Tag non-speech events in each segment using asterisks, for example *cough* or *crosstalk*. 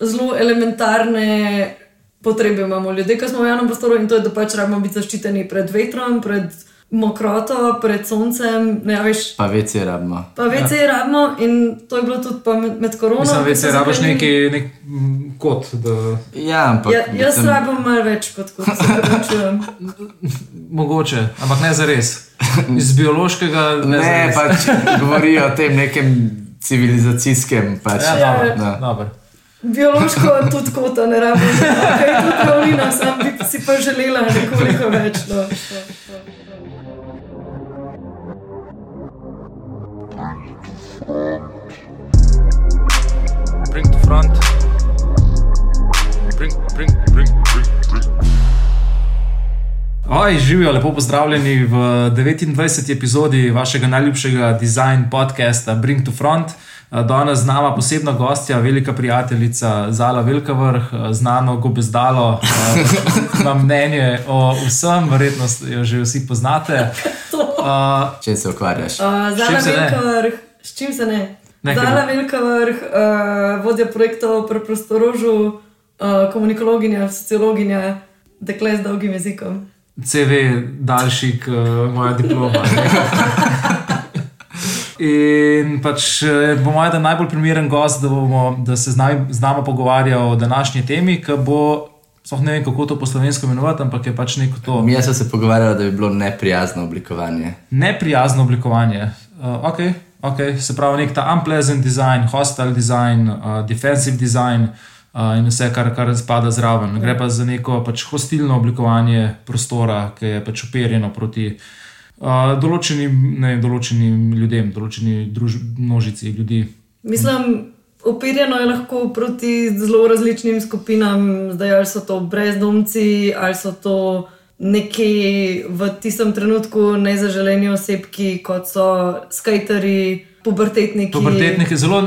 zelo elementarne potrebe imamo ljudje, ki smo v javnem prostoru in to je, da pač rabimo biti zaščiteni pred vetrom, pred mokroto, pred soncem. Ne, veš, Pa vece rabimo. pa vece ja. rabimo in to je bilo tudi pa med, med korono. Mislim, ko da so se rabiš neki nek kot. Da, Ja, ampak. Ja, jaz mislim, rabim malo več kot kot se pravičujem. *laughs* mogoče, ampak ne za res. Iz biološkega ne, Ne, pač govorijo o tem nekem civilizacijskem. Pač, Ja, Ja. dobro, Ja. dobro. Biološko tudi kota ne rabim, kaj je tudi pravina, sam bi si pa želela nekoliko več. No. Bring to front. Bring, bring, bring, bring, bring. Oj, živijo, lepo pozdravljeni v 29. epizodi vašega najljubšega design podcasta Bring to Front. Danes z nama posebna gostja, velika prijateljica Zala Velkavrh, znano gobezdalo, eh, *laughs* ima mnenje o vsem, verjetno jo že vsi poznate. Uh, Če se ukvarjaš. Uh, Zala čim se ne? velika vrh, s čim se ne? Zala velika vrh, uh, vodja projektov pri prostorožju, uh, komunikologinja, sociologinja, dekle z dolgim jezikom. CV daljši kot moja diploma. *laughs* In pač eh, po mojem, da najbolj primeren gost, da, bomo, da se z nami, z nami pogovarja o današnji temi, ki bo, sploh ne vem, kako to po slovensko imenovati, ampak je pač neko to Mi smo se pogovarjali, da bi bilo neprijazno oblikovanje. neprijazno oblikovanje. Uh, okay, okay. Se pravi, nek ta unpleasant design, hostile design, uh, defensive design uh, in vse, kar, kar spada zraven. Gre pa za neko pač hostilno oblikovanje prostora, ki je pač uperjeno proti uh, določenim, ne, določenim ljudem, določeni druž, množici ljudi. Mislim, operjeno je lahko proti zelo različnim skupinam, zdaj ali so to brezdomci, ali so to neki v tistem trenutku nezaželeni osebki, kot so skateri, pubertetniki. Pubertetniki, zelo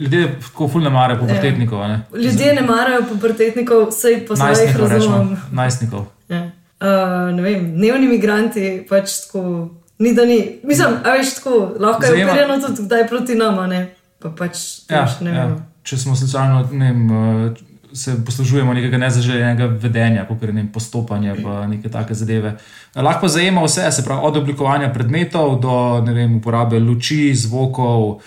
ljudje tako fulno marajo pubertetnikov. a Ne? Ljudje ne marajo pubertetnikov, vsej po svojih Najstnikov, razumem. rečemo. Najstnikov. Uh, ne vem, dnevni imigranti pač tako. Ni da ni. Mislim, a veš tako, lahko je Zajema- operjeno tudi kdaj proti nama, ne? Pa pač, Ja, veš, ne ja. vem. Če smo socialno, ne vem, eh, se poslužujemo nekega nezaželenega vedenja, kot je ne vem, postopanje, pa neke take zadeve. Lahko pa zajema vse, se pravi, od oblikovanja predmetov do ne vem, uporabe luči, zvokov.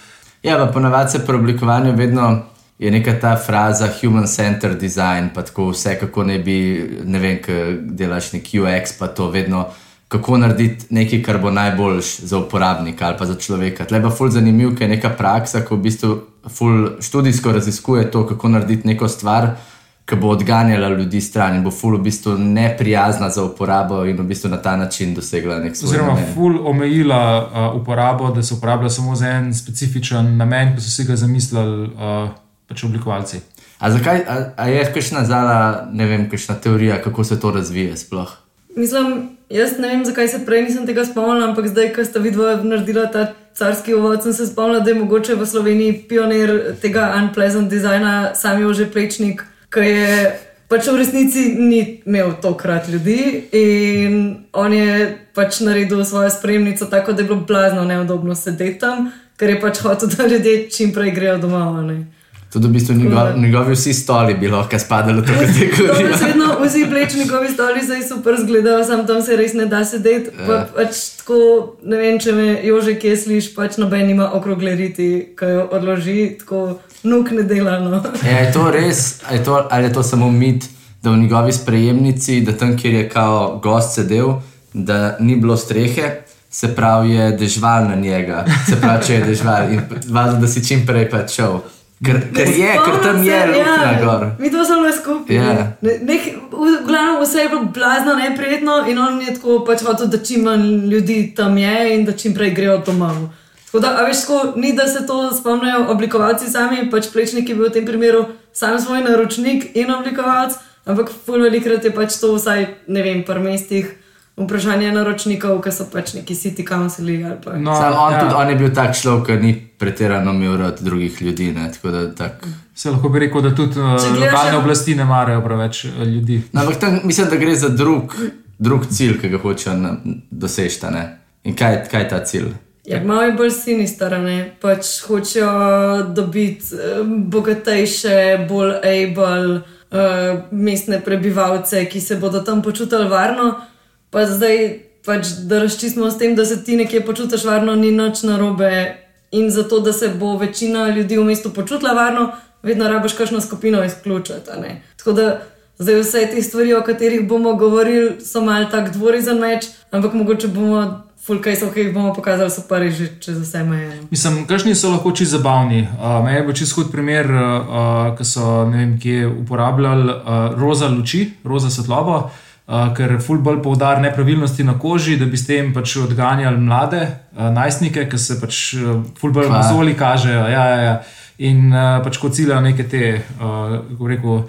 Ja, pa ponavadi se pri oblikovanju vedno je neka ta fraza human-centered design, pa tako vse, kako naj bi, ne vem, ko delaš nek UX, pa to vedno. Kako narediti nekaj, kar bo najboljš za uporabnika ali pa za človeka. Tle pa ful zanimiv, ker je neka praksa, ko v bistvu ful študijsko raziskuje to, kako narediti neko stvar, ki bo odganjala ljudi stran in bo ful v bistvu neprijazna za uporabo in v bistvu na ta način dosegla nek svoj Oziroma, namen. ful omejila uh, uporabo, da se uporablja samo za en specifičen namen, ki so si ga zamislili uh, pač oblikovalci. A, zakaj, a, a je kakšna zala, ne vem, kakšna teorija, kako se to razvije sploh? Mislim, jaz ne vem, zakaj se prej nisem tega spomnila, ampak zdaj, ko sta vidva naredila ta carski uvod, sem se spomnila, da je mogoče v Sloveniji pionir tega unpleasant dizajna, sam je že plečnik, ki je pač v resnici ni imel tokrat ljudi in on je pač naredil svojo spremnico tako, da je bilo blazno neudobno sedeti tam, ker je pač hotel, da ljudje čim prej grejo domov. ne. Tudi v bistvu njegov, njegovi vsi stoli bi lahko spadali v to *laughs* kategorijo. Dobesedno vsi plečnikovi stoli zdaj super izgledajo, sam tam se res ne da sedeti. Pa, Ja. pač tako, ne vem, če me Jože kje sliši, pač noben ima okrogle riti, ki jo odloži, tako nuk ne dela. No. Ja, je to res, je to, ali je to samo mit, da v njegovi sprejemnici, da tam, kjer je kao gost sedel, da ni bilo strehe, se pravi, je dežval na njega, se pravi, če je dežval in važno, da si čim prej pač šel. Ker, ker je, ker tam je luknja ja, gor. Mi to samo skupaj. Ja. Ne, nek, v glavnem vse je bilo blazno neprijetno in on je tako pač hotel, da čim manj ljudi tam je in da čim prej grejo domov. Tako da, veš, tako, ni da se to spomnijo oblikovalci sami, pač plečnik je bil v tem primeru sam svoj naročnik in oblikovalec, ampak ful velikrat je pač to vsaj, ne vem, par mestih vprašanje naročnikov, ki so pač neki city councili ali pa. No, Sam on, ja. tudi, on je bil tak človek, ki ni pretirano imel rad drugih ljudi. Ne, tako da, tak. Se lahko bi rekel, da tudi uh, lokalne oblasti ne marajo preveč uh, ljudi. No, ampak tam mislim, da gre za drug, drug cilj, ki ga hočejo doseči. a ne. In kaj, kaj je ta cilj? Ja, malo je bolj sinistarane, pač hočejo dobiti eh, bogatejše, bolj able uh, mestne prebivalce, ki se bodo tam počutili varno. Pa zdaj, pač, da razčistimo s tem, da se ti nekje počutiš varno, ni nič narobe. In zato, da se bo večina ljudi v mestu počutila varno, vedno rabiš kakšno skupino izključiti. Tako da zdaj vse te stvari, o katerih bomo govorili, so mal tak dvorizen meč, ampak mogoče bomo. Fulkaj so, ki jih bomo pokazali, so pa res že čez vse meje. no. Mislim, kakšni so lahko čisto zabavni. Uh, Meni je bil čisto hud primer, uh, ki so ne vem, kje uporabljali uh, roza luči, roza svetlobo, uh, ker ful bolj poudar nepravilnosti na koži, da bi s tem pač odganjali mlade uh, najstnike, ki se pač uh, ful bolj Kva? mozoli kažejo. Ja, ja, ja. In uh, pač ko ciljajo neke te, uh, kako rekel,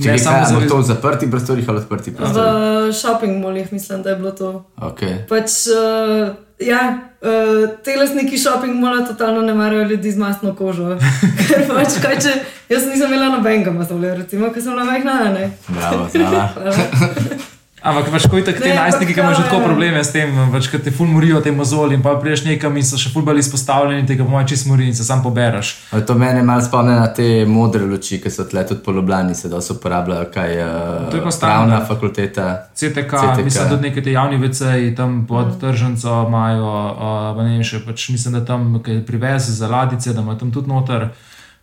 Če ne samo za to v zaprtih prostorih ali odprtih V prostorih. shopping molih mislim, da je bilo to. Okay. Pač, uh, ja, uh, te lastniki shopping mola totalno ne marajo ljudi z mastno kožo. *laughs* Ker pač, kaj če jaz nisem imela nobenega masolja, recimo, ker sem bila majhna, ne. Bravo. Ampak pač, ko je tako ti Ne, najstniki, ki imajo že tako ja. probleme s tem, pač, ki te ful morijo te mozoli in pa priješ nekam in so še ful bolj izpostavljeni tega, po mojem, čist mori in se sam pobereš. Ali To mene malo spomne na te modre luči, ki so tle tudi po Ljubljani, se dosti uporabljajo, kaj je To je pa uh, pravna fakulteta. CTK, CTK. mislim, da tudi neke te javni VC-ji tam pod tržnico imajo, uh, pa ne vem še, pač mislim, da tam privez za ladice, da imajo tam tudi noter.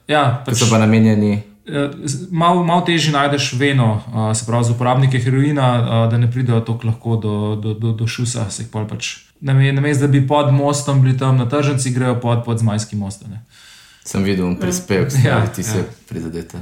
Ja, Ki pač, so pa namenjeni. Malo mal težje najdeš veno, uh, se pravi za uporabnike heroina, uh, da ne pridejo tako lahko do, do, do, do šusa. se jih pol Pač, Namesto da bi pod mostom bili tam na tržnici, grejo pod, pod Zmajski most. a ne. Sem videl prispevek, Ja, ja, ti se ja. prizadete.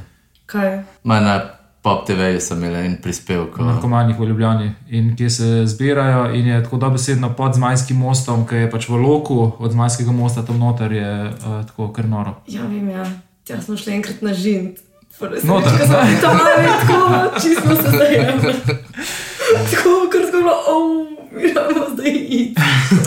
Kaj? Ma na Pop TV sem imel en prispevek. o- narkomanih v Ljubljani in kje se zbirajo. In je tako dobesedno pod Zmajskim mostom, ki je pač v loku od Zmajskega mosta tam noter, je uh, tako kar noro. Ja, vem, ja. Tja smo šli enkrat na žint. Noter. Ko smo bili tam mali, tako čisto se zdaj. *laughs* Tako, ker smo bili, oh, moramo zdaj iti.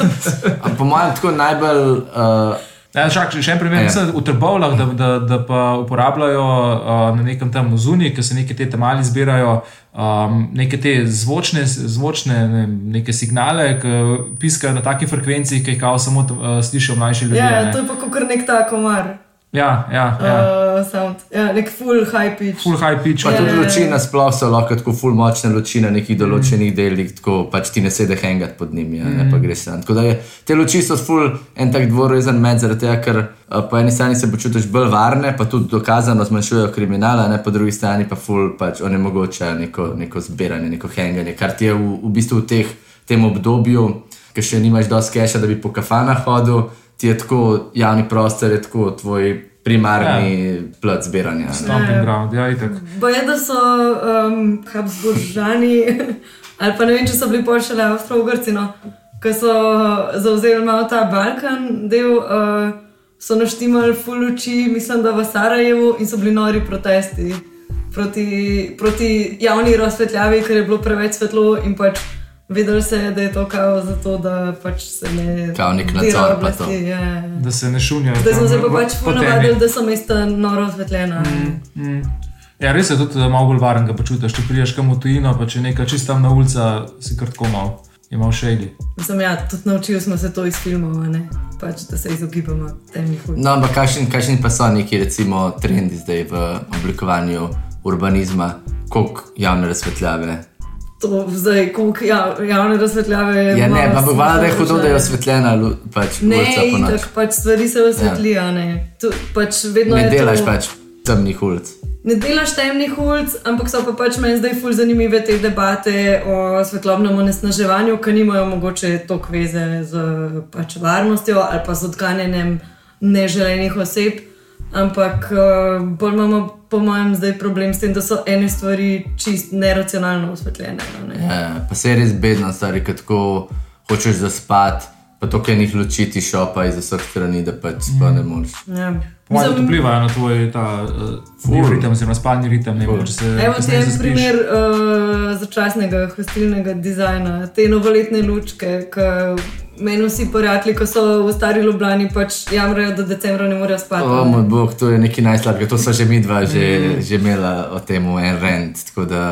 *laughs* A Po mojem, tako najbolj. Uh, Ja, šak, še en primer, Ja. mislim, v Trbovlah, da, da, da pa uporabljajo uh, na nekem tam zunaj, ki se neke te tamali zbirajo, um, neke te zvočne, zvočne ne, vem, neke signale, ki piskajo na taki frekvenci, ki jih kao samo uh, slišijo mlajši ljudje. Ja, ne. to je pa kot nek ta komar. ja, ja, ja. Uh, sound. Ja, nek full high pitch. full high pitch. pa Ja. tudi luči nasploh so lahko tako ful močne luči na nekih določenih delih, tako pač ti ne sede hengat pod njimi, mm. ne pa greš tam. Tako da je, te luči so ful en tak dvorezen med, zaradi tega, ker uh, po eni strani se počutiš bolj varne, pa tudi dokazano zmanjšujejo kriminala, ne po drugi strani pa ful pač onemogočajo neko, neko zbiranje, neko henganje, kar ti je v, v bistvu v teh, tem obdobju, ki še nimaš dosti keša, da bi po kafanah hodil, ti je tako javni prostor, je tako tvoj primarni ja. plot zbiranja. Stomping ground, ja, itak. Boje, da so um, Habsburžani, *laughs* ali pa ne vem, če so bili pol šele Avstralci, no, ki so zauzeli malo ta Balkan del, uh, so naštimali full luči, mislim, da v Sarajevu in so bili nori protesti proti, proti javni razsvetljavi, ker je bilo preveč svetlo in pač vedeli se je, da je to kao zato, da pač se ne. Kao nek nadzor oblasti, to. Ja. Da se ne šunijo. Zdaj smo se pa pač po temi. ponavadili, da so mesta noro osvetljena. Mm. Ja, res je tudi da malo bolj varen, ga počutiš. Če priješ kam v tujino, pa če nekaj čist tam na ulica, si kar tako mal, je mal shady. Mislim, ja, tudi naučili smo se to iz filmov, a ne? pač, da se izogibamo temnih ulic. No, ampak kakšni, kakšni pa so neki, recimo, trendi zdaj v oblikovanju urbanizma, koliko javne razsvetljave? To zdaj, koliko ja, javne razsvetljave je. Ja, ne, pa bo hvala, da je hudo, da je osvetljena pač Ne, tako pač stvari se osvetlijo, ja. ne. Tu, pač vedno Ne delaš to, pač temnih ulic. Ne delaš temnih ulic, ampak so pa pač meni zdaj ful zanimive te debate o svetlobnem onesnaževanju, ki nimajo mogoče toliko veze z pač varnostjo ali pa z odganjanjem neželenih oseb. Ampak uh, bolj imamo, po mojem, zdaj problem s tem, da so ene stvari čist neracionalno osvetljene. Ne? Ja, pa se je res bedno, stari, ko tako hočeš zaspati, pa to, kaj njih loči ti šopa iz vseh strani, da pač sploh ne moreš. Ja. Malo Mislim, vplivajo na tvoj ta, uh, ritem, oziroma spalni ritem. Ne, če se Evo ti zaspiš. primer uh, začasnega hostilnega dizajna, te novoletne lučke, ki meni vsi prijatelji, ko so v stari Ljubljani, pač jamrajo, da decembra ne morejo spati. O moj bog, to je nekaj najslabšega. To so že mi dva že, mm. že imela o tem en rent. Tako da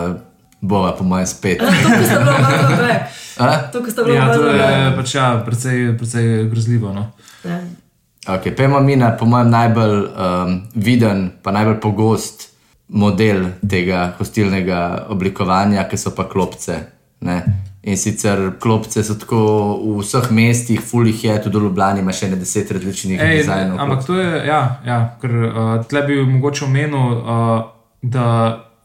bova, po mojem, spet. *laughs* To, ko sta bila malo. *laughs* A? To, ko sta bila Ja, to malo je pač ja, precej, precej grozljivo. No. Ja. Ok, pojmo mi na, po mojem, najbolj um, viden, pa najbolj pogost model tega hostilnega oblikovanja, ki so pa klopce. Ne? In sicer klopce so tako v vseh mestih, fulih je, tudi v Ljubljani ima še ne deset različnih Ej, dizajnov. ampak to je, ja, ja ker uh, tle bi mogoče omenil, uh, da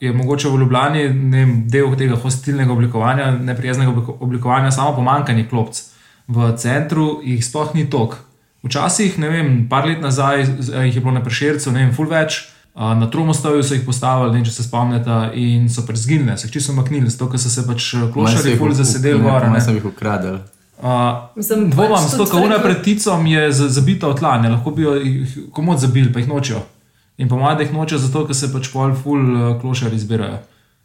je mogoče v Ljubljani ne vem, del tega hostilnega oblikovanja, neprijaznega obliko- oblikovanja, samo pomankanje klopc. V centru jih sploh ni tok. Včasih, ne vem, par let nazaj jih je bilo na prešircu, ne vem, ful več. Na Tromostoju so jih postavili, ne vem, če se spomnite, in so pač zginile, so jih čisto maknili, zato ker so se pač klošari ful zasedeli gor. ne. Jaz sem jih ukradel. Uh, Mislim, Dvomam, pač s to, tudi kako una stvari, pred ticom je za- zabita v tla, ne lahko bi jo jih komod zabili, pa jih nočijo. In po mojem, da jih nočijo zato, ker se pač pol ful uh, klošari zbirajo.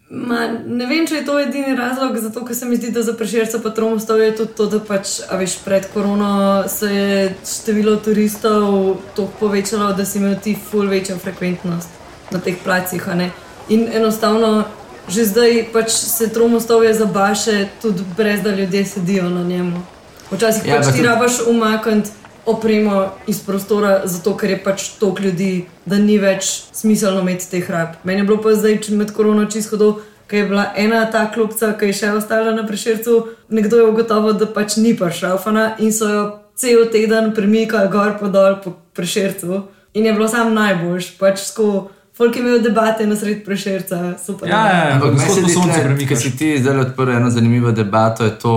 Ma, ne vem, če je to edini razlog, zato ker se mi zdi, da za preširce pa tromostov je tudi to, da pač, a veš, pred korono se je število turistov toliko povečalo, da si imel ti ful večjo frekventnost na teh placih. a ne. In enostavno, že zdaj pač se tromostovje zabaše, tudi brez da ljudje sedijo na njemu. Včasih Ja, pač pa ti rabaš umakniti opremo iz prostora, zato ker je pač toliko ljudi, da ni več smiselno imeti teh rab. Meni je bilo pa zdaj če med korono čisto hodov, ker je bila ena ta klopca, ki je še ostala na prešircu, nekdo je ugotovil, da pač ni prišraufana in so jo cel teden premikali gor po dol po prešircu. In je bilo sam najboljš, pač sko. Folk je imel debate na sred preširca, super. Ja, ja, ja. Ampak Ampak meni se skozi zdi, sonce tle, premikaš. Ker si ti zdaj odprl eno zanimivo debato, je to,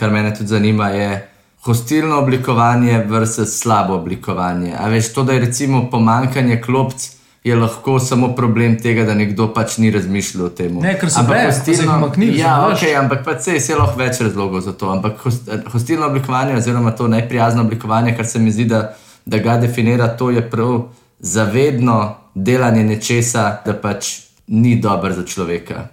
kar mene tudi zanima, je hostilno oblikovanje versus slabo oblikovanje. A veš, to, da je recimo pomankanje klopc, je lahko samo problem tega, da nekdo pač ni razmišljal o tem. Ne, ker ko so jih umaknili, Ja, so, veš. ok, ampak pač sej, je lahko več razlogov za to. Ampak host- hostilno oblikovanje, oziroma to neprijazno oblikovanje, kar se mi zdi, da, da ga definira, to je prav zavedno delanje nečesa, da pač ni dobro za človeka.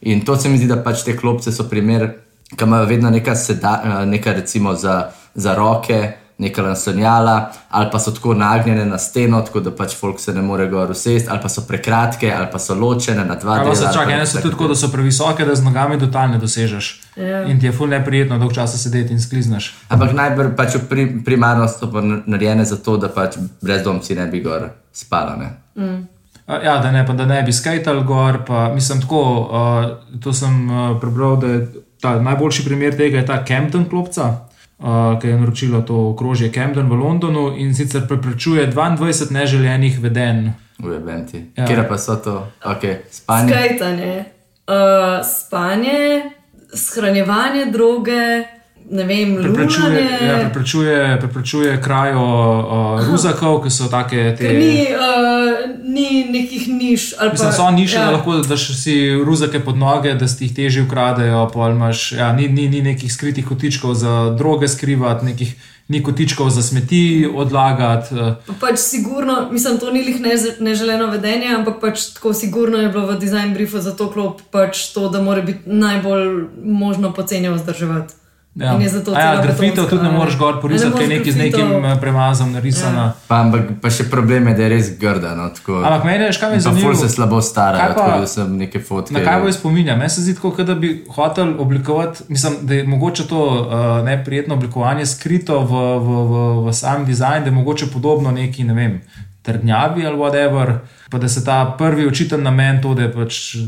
In to se mi zdi, da pač te klopce so primer, ki imajo vedno neka, seda, eh, neka recimo za, za roke. Neka lansonjala, ali pa so tako nagnjene na steno, tako da pač folk se ne more gor usesti, ali pa so prekratke, ali pa so ločene na dva Ampak dela. se ali čaka, ene so tudi tako, da so previsoke, da z nogami do tal ne dosežeš. Ja. In ti je ful neprijetno dolgo časa sedeti in sklizneš. Ampak najbolj pač pri, primarno so pa narejene zato, da pač brezdomci ne bi gor spali. ne. A, Ja, da ne, pa da ne bi skajtal gor. Pa, mislim, tako, uh, to sem uh, prebral, da je ta najboljši primer tega je ta Camden klopca, uh, ki je naročilo to okrožje Camden v Londonu in sicer preprečuje 22 neželenih vedenj. Ujebem ti. Ja. Ja. Kjer pa so to? Okay. Spanje. Skajtanje, uh, spanje, shranjevanje droge, ne vem, Preprečuje, lulanje. ja, preprečuje, preprečuje krajo uh, ruzakov, ki so take. Te, Ker ni, uh, ni nekih niš. ali Mislim, pa- so niše, ja. da lahko daš si ruzake pod noge, da si jih teže ukradejo. Imaš, ja, ni, ni, ni nekih skritih kotičkov za droge skrivati, nekih, ni kotičkov za smeti odlagati. eh. Pa pač sigurno, mislim, to ni lih nez- neželeno vedenje, ampak pač tako sigurno je bilo v design briefu za to klop pač to, da mora biti najbolj možno poceni vzdrževati. Ja. In je zato A ja, betonska, tudi ne moreš gor porisati, ker je nekaj z nekim grafitov. eh, premazom narisano. Ja. Pa, ampak pa še problem je, da je res grda. No, tako. Ampak meni je, je In pa ful se slabo stara, Kaj pa- tako da sem neke fotke. Na kaj bo spominja? Meni se zdi tako, kot da bi hotel oblikovati, mislim, da je mogoče to uh, neprijetno oblikovanje skrito v, v, v, v sam dizajn, da je mogoče podobno neki, ne vem, trdnjavi ali whatever, pa da se ta prvi očiten namen to, da je pač eh,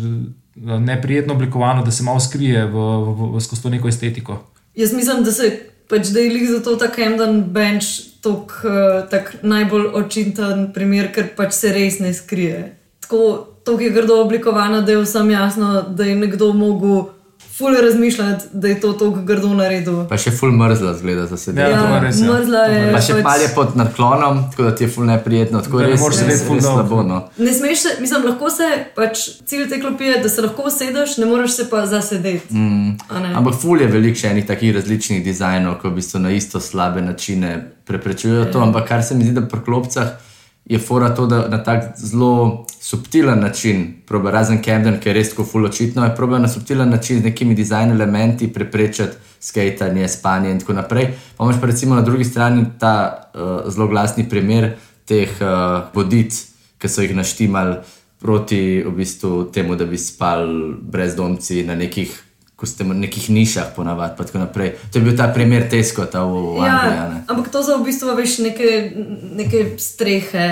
neprijetno oblikovano, da se malo skrije v, v, v, v skozi to neko estetiko. Jaz mislim, da se pač da je lik zato ta Camden Bench tok, uh, tak najbolj očiten primer, ker pač se res ne skrije. Tako je grdo oblikovano, da je vsem jasno, da je nekdo mogel ful razmišljati, da je to tako grdo naredil. Pa še ful mrzla zgleda za sebe. Ja, je res, ja. mrzla je je. Pa še pač- palje pod naklonom, tako da ti je ful neprijetno, tako Da res, res, res, ful res slabo. No. Ne smeš se, mislim, lahko se, pač cilj te klopi je, da se lahko usedeš, ne moreš se pa zasedeti. Mm. Ampak ful je veliko še enih takih različnih dizajnov, ki v bistvu na isto slabe načine preprečujejo to. Ampak kar se mi zdi, da pri klopcah je fora to, da na tak zelo subtilen način, proba, razen Camden, ki je res tako ful očitno, je proba na subtilen način z nekimi dizajn elementi preprečiti skajtanje, spanje in tako naprej. Pa imaš pa recimo na drugi strani ta uh, zelo glasni primer teh uh, vodic, ki so jih naštimali proti v bistvu temu, da bi spali brezdomci na nekih, ko ste v nekih nišah ponavadi. To je bil ta primer Tesco, ta v Angliji. a Ja, ne. ampak to so v bistvu veš, neke, neke strehe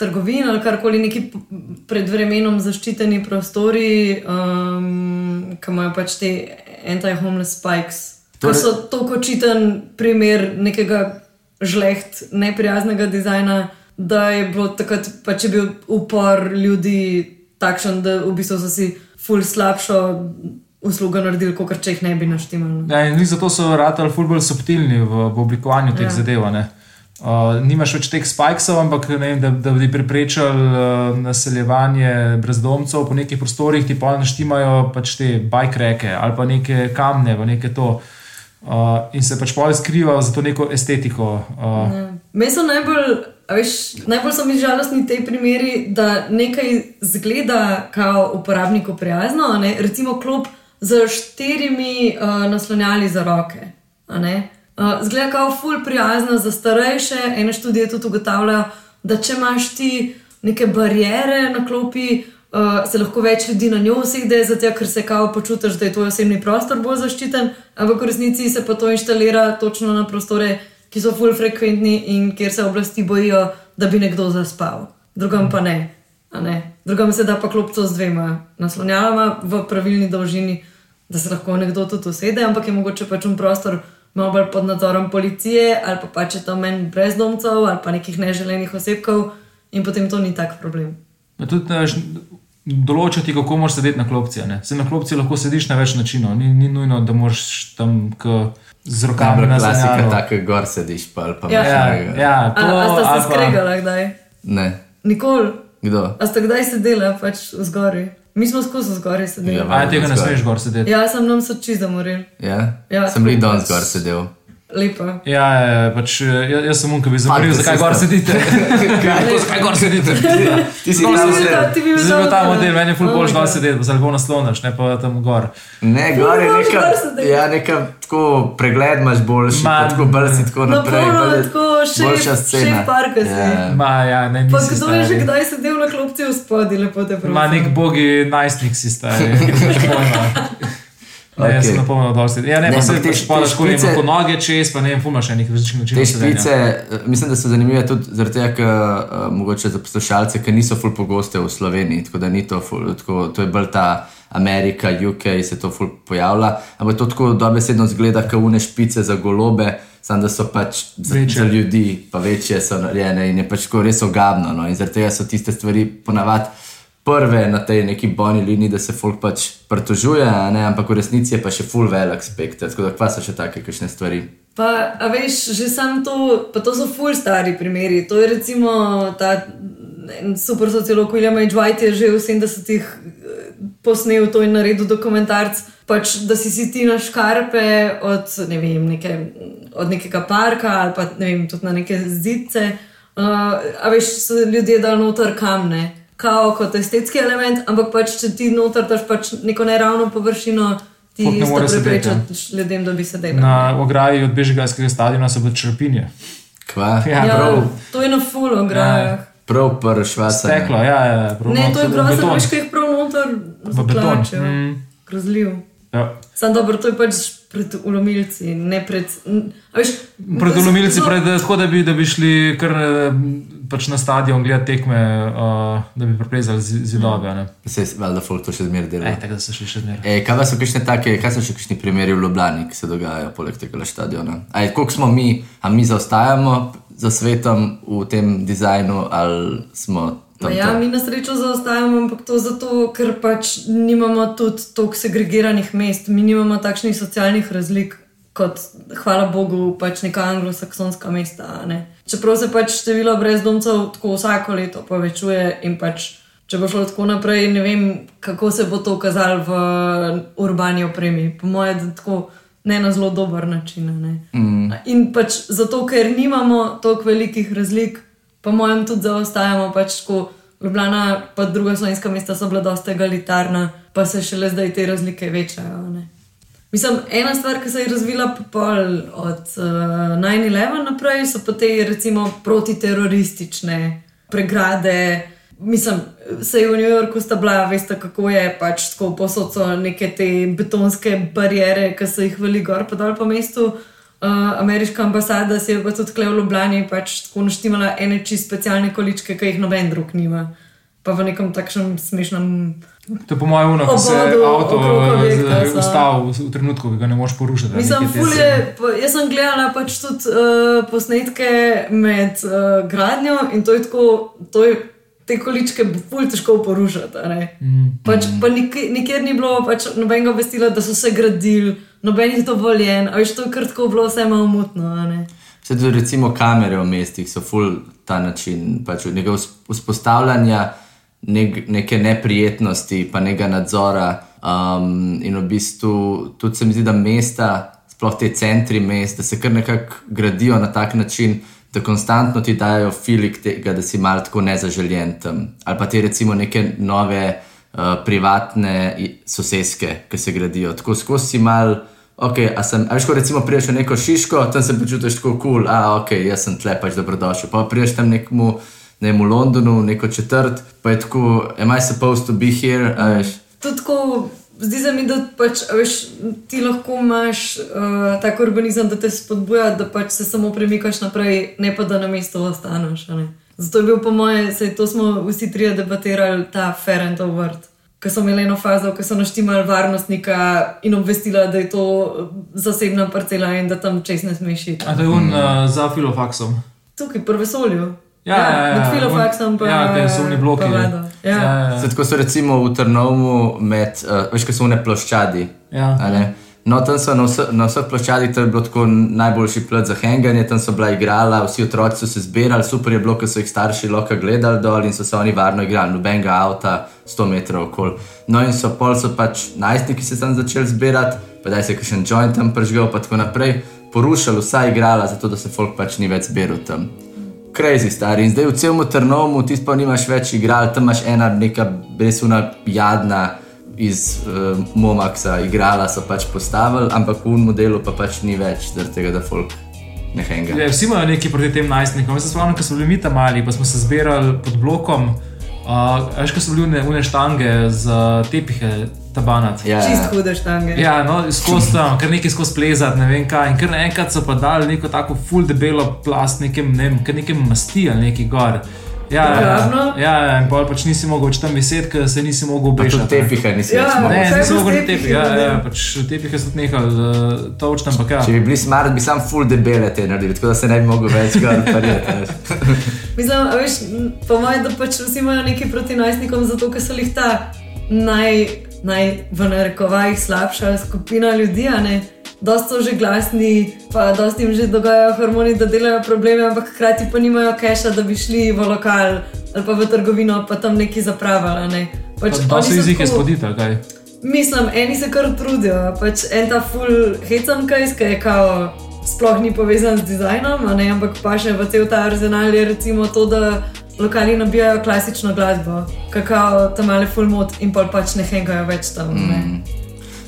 trgovin ali karkoli, neki pred vremenom zaščiteni prostori, um, ki imajo pač te anti-homeless spikes. To Torej- so tako očiten primer nekega žleht, neprijaznega dizajna, da je bilo takrat pač je bil upor ljudi takšen, da v bistvu so si ful slabšo uslugo naredili, kot če jih ne bi naštemali. Ja, in zato so ratali ful bolj subtilni v, v oblikovanju teh Ja. zadev. ne. Uh, nimaš več teh spikesov, ampak ne vem, da, da bi preprečili uh, naseljevanje brezdomcev po nekih prostorih, ti pa naštimajo pač te bike reke ali pa neke kamne v neke to. Uh, in se pač pol skriva za to neko estetiko. Uh, Ja. Meni so najbolj, veš, najbolj so mi žalostni ti primeri, da nekaj zgleda kao uporabniku prijazno, ne? recimo klop z štirimi uh, naslonjali za roke. Uh, zgleda kao ful prijazno za starejše, ene študije tudi ugotavljajo, da če imaš ti neke barijere na klopi, uh, se lahko več ljudi na njo usede, zato ker se kao počutiš, da je tvoj osebni prostor bolj zaščiten, ampak v resnici se pa to inštalira točno na prostore, ki so full frekventni in kjer se oblasti bojijo, da bi nekdo zaspal. Drugam pa ne. ne. Drugam se da pa klopco z dvema naslonjalama v pravilni dolžini, da se lahko nekdo tudi usede, ampak je mogoče pač un prostor malo bolj pod nadzorom policije ali pa pač je tam menj brezdomcev ali pa nekih neželenih osebkov in potem to ni tak problem. Ja, tudi znaš, določiti, kako moraš sedeti na klopci. Se na klopci lahko sediš na več načinov, ni, ni nujno, da moraš tam k, z rokami na klasika, zemlji. tako gor sediš, pa ali pa Ja. Ja, ja, to, A, a sta se pa- skregala kdaj? Ne, Nikoli. kdo? A sta kdaj sedela pač v zgori? Mi smo skozi zgori sedeli. Ja, A, tega ne smeš gor sedeti. ja sem nam so čist zamoril. Ja? Ja, Sem tako danes gor sedel. Lepo. Ja, ja, pač, jaz, jaz sem unka bi Fakt, zakaj gor sedite. *laughs* Kako, zakaj gor sedite? *laughs* Ti si Gor sedel. Zdaj je ta dobro. model, meni je ful Oh dol God. sedeti, pa se lepo naslonaš, ne pa tam gor. Ne, gor je neka, ja, neka tako pregled imaš boljši, Ma, pa tako brzi, tako Na naprej. bolj je tako šef- boljša scena. šef parka si. Ja. Ma, ja, ne, Pa kdo je že stari. kdaj sedel na klopci v spodi, lepo te prosim. Ma nek bogi najstnik si stari. *laughs* Ne, okay. Okej. sem na polno dol sedel. Ja, ne, Ne, pa se te- pač padaš te koli, špice- ima noge čez, pa ne vem, fumaš enih različnih Te načinov. sedenja. špice, eh, mislim, da so zanimive tudi zaradi tega, ker uh, mogoče za poslušalce, ki niso ful pogoste v Sloveniji, tako da ni to ful, tako, to je bolj ta Amerika, UK, se to ful pojavlja, ampak to tako dobesedno zgleda, kot une špice za golobe, samo da so pač za, Večje. za ljudi, pa večje so narejene in je pač tako res ogabno. No? In zaradi tega so tiste stvari ponavadi prve na tej neki bojni liniji, da se folk pač pritožuje, ampak v resnici je pa še full velik spekter, tako da kva so še take kakšne stvari. Pa, a veš, že sam to, pa to so ful stari primeri. To je recimo ta super sociolog William H. White je že v 70-ih eh, posnel to in naredil dokumentarc, pač, da si si ti na škarpe od, ne vem, neke, od nekega parka ali pa ne vem, tudi na neke zice. Uh, a veš, so ljudje dal noter kamne, kao kot estetski element, ampak pač, če ti noter daš pač neko neravno površino, ti ne more isto sedeti, ja. ljudem, da bi sedeli. Na ograji od Bežigrajskega stadiona so bile črpinje. Kva? Ja, Ja, prav, to je na full grajah. prav prvi švaca. Steklo, ja, ja. prav Ne, not- to je grozno, veš, kaj jih prav noter zatlačijo. Mm. Grozljiv. Ja. Sam dobro, to je pač pred ulomilci, ne pred. Veš, Pred ulomilci, so- pred, tako da bi, da bi šli kar eh, pač na stadion gledati tekme, uh, da bi preplezali zi- zidove. a ne. Se je valjda folk to še zmeraj dela. Ej, tako da so šli še zmeraj. E, kaj so kakšne take, kaj so še kakšni primeri v Ljubljani, ki se dogajajo poleg tega stadiona? Aj, koliko smo mi, a mi zaostajamo za svetom v tem dizajnu, ali smo tam? Ja, mi na srečo zaostajamo, ampak to zato, ker pač nimamo tudi toliko segregiranih mest, mi nimamo takšnih socialnih razlik kot, hvala Bogu, pač neka anglosaksonska mesta. Ne? Čeprav se pač število brezdomcev tako vsako leto povečuje in pač. Če bo šlo tako naprej, ne vem, kako se bo to kazalo v urbani opremi. Po mojem, da tako ne na zelo dober način. ne. Mm. In pač zato, ker nimamo toliko velikih razlik, po mojem, tudi zaostajamo. Pač tako, Ljubljana, pa druga slovenska mesta so bila dosta egalitarna, pa se šele zdaj te razlike večajo. ne. Mislim, ena stvar, ki se je razvila po pol od uh, 9-11 naprej, so pa te recimo protiteroristične pregrade, mislim, se je v New Yorku sta bila, veste, kako je pač tako posod so neke te betonske barijere, ki so jih veli gor pa dol po mestu. Uh, ameriška ambasada si je pa tudi tukaj v Ljubljani pač tako naštimala ene čist specialne količke, ki jih noben drug nima. Pa v nekem takšnem smešnem. To je po mojem uno, ko se Obodu avto eh, so. ustavi v, trenutku, ki ga ne moreš porušiti. Mislim, Nekaj te ful se- je, pa- jaz sem gledala pač tudi uh, posnetke med uh, gradnjo in to je tako, to je, te količke bo ful težko porušiti. a ne. Mm. Pač, pa nik, nikjer ni bilo pač nobenega obvestila, da so se gradili, nobenih dovoljen, a veš, to je kar tako bilo vse malo mutno. a ne. Vse tudi recimo kamere v mestih so ful ta način, pač nekega vzp- vzpostavljanja nek, neke neprijetnosti, pa nekega nadzora. Um, in v bistvu tudi se mi zdi, da mesta, sploh te centri mest, da se kar nekako gradijo na tak način, da konstantno ti dajo filik tega, da si mal tako nezaželjen tam. Ali pa te recimo neke nove uh, privatne soseske, ki se gradijo. Tako skozi si mal. Okay, a sem, a veš, ko recimo priješ v neko šiško, tam se počutiš tako kul, cool, a ok, jaz sem tle pač dobrodošel. Pa priješ tam nekmu, ne vem, v Londonu, neko četrt, pa je tako, am I supposed to be here, veš. Tudi tako, zdi se mi, da pač, a veš, ti lahko imaš uh, tak urbanizem, da te spodbuja, da pač se samo premikaš naprej, ne pa da na mestu ostaneš. Zato je bil po moje, sej to smo vsi trije debatirali, ta Ferentov vrt. Ko so imeli eno fazo, ko so naštimali varnostnika in obvestila, da je to zasebna parcela in da tam čez ne smeš iti. A to je un uh, za filofaksom. Tukaj, pri vesolju. Ja, ja, ja, ja. filofaksom pa Ja, te so oni bloki. Ja. Ja, ja. Zdaj, tako so recimo v Trnovu med, uh, veš, ko so one ploščadi. Ja. No, tam so na, vse, na vseh ploščadih, to je bilo tako najboljši plat za henganje, tam so bila igrala, vsi otroci so se zbirali, super je bilo, ker so jih starši lahko gledali dol in so se oni varno igrali, nobenega avta, 100 metrov okoli. No in so pol so pač najstniki se tam začeli zbirati, pa daj se še en joint tam pržgal, pa tako naprej, porušali vsa igrala, zato da se folk pač ni več zbiral tam. Crazy stari. In zdaj v celem Trnovu ti pa nimaš več igral, tam imaš ena neka resuna jadna iz uh, Momaxa, igrala so pač postavili, ampak v unem delu pa pač ni več, zaradi tega, da folk ne henga. Ja, vsi imajo nekaj proti tem najstnikom. Jaz se spomnim, ko smo bili mi tam mali, pa smo se zbirali pod blokom. Uh, veš, ko so bili une štange za tepihe, tabanat. Ja, Čist hude štange. Ja, no, skozi tam, kar nekaj skozi plezati, ne vem kaj. In kar naenkrat so pa dali neko tako full debelo plast, nekem, ne vem, kar nekem masti ali neki gor. Ja, ja, ja, ja, in pol pač nisi mogel več tam viseti, ker se nisi mogel pa obešati. ne. tepiha nisi Ja, več mogel. Ne, bo mogel na tepih, tepihi, ja, ja, pač tepihe so tudi nehali, uh, točno, ampak ja. Če bi bili smart, bi sam full debele te naredili, tako da se ne bi mogel več kar parjeti. *laughs* Mislim, a veš, po mojem, da pač vsi imajo nekaj proti najstnikom, zato ker so jih ta naj, naj v narekovajih slabša skupina ljudi, a ne. Dosti so že glasni, pa dosti jim že dogajajo hormoni, da delajo probleme, ampak hkrati pa nimajo keša, da bi šli v lokal ali pa v trgovino, pa tam neki zapravili. ne. Pač Pa se so iz tako- izpodita, kaj. Mislim, eni se kar trudijo, pač en ta full hecam kajs, ki je kao sploh ni povezan z dizajnom, ne, ampak pa še v cel ta arzenal je recimo to, da lokali nabijajo klasično glasbo, kakao tam male full mod in pol pač ne hengajo več tam. Mm.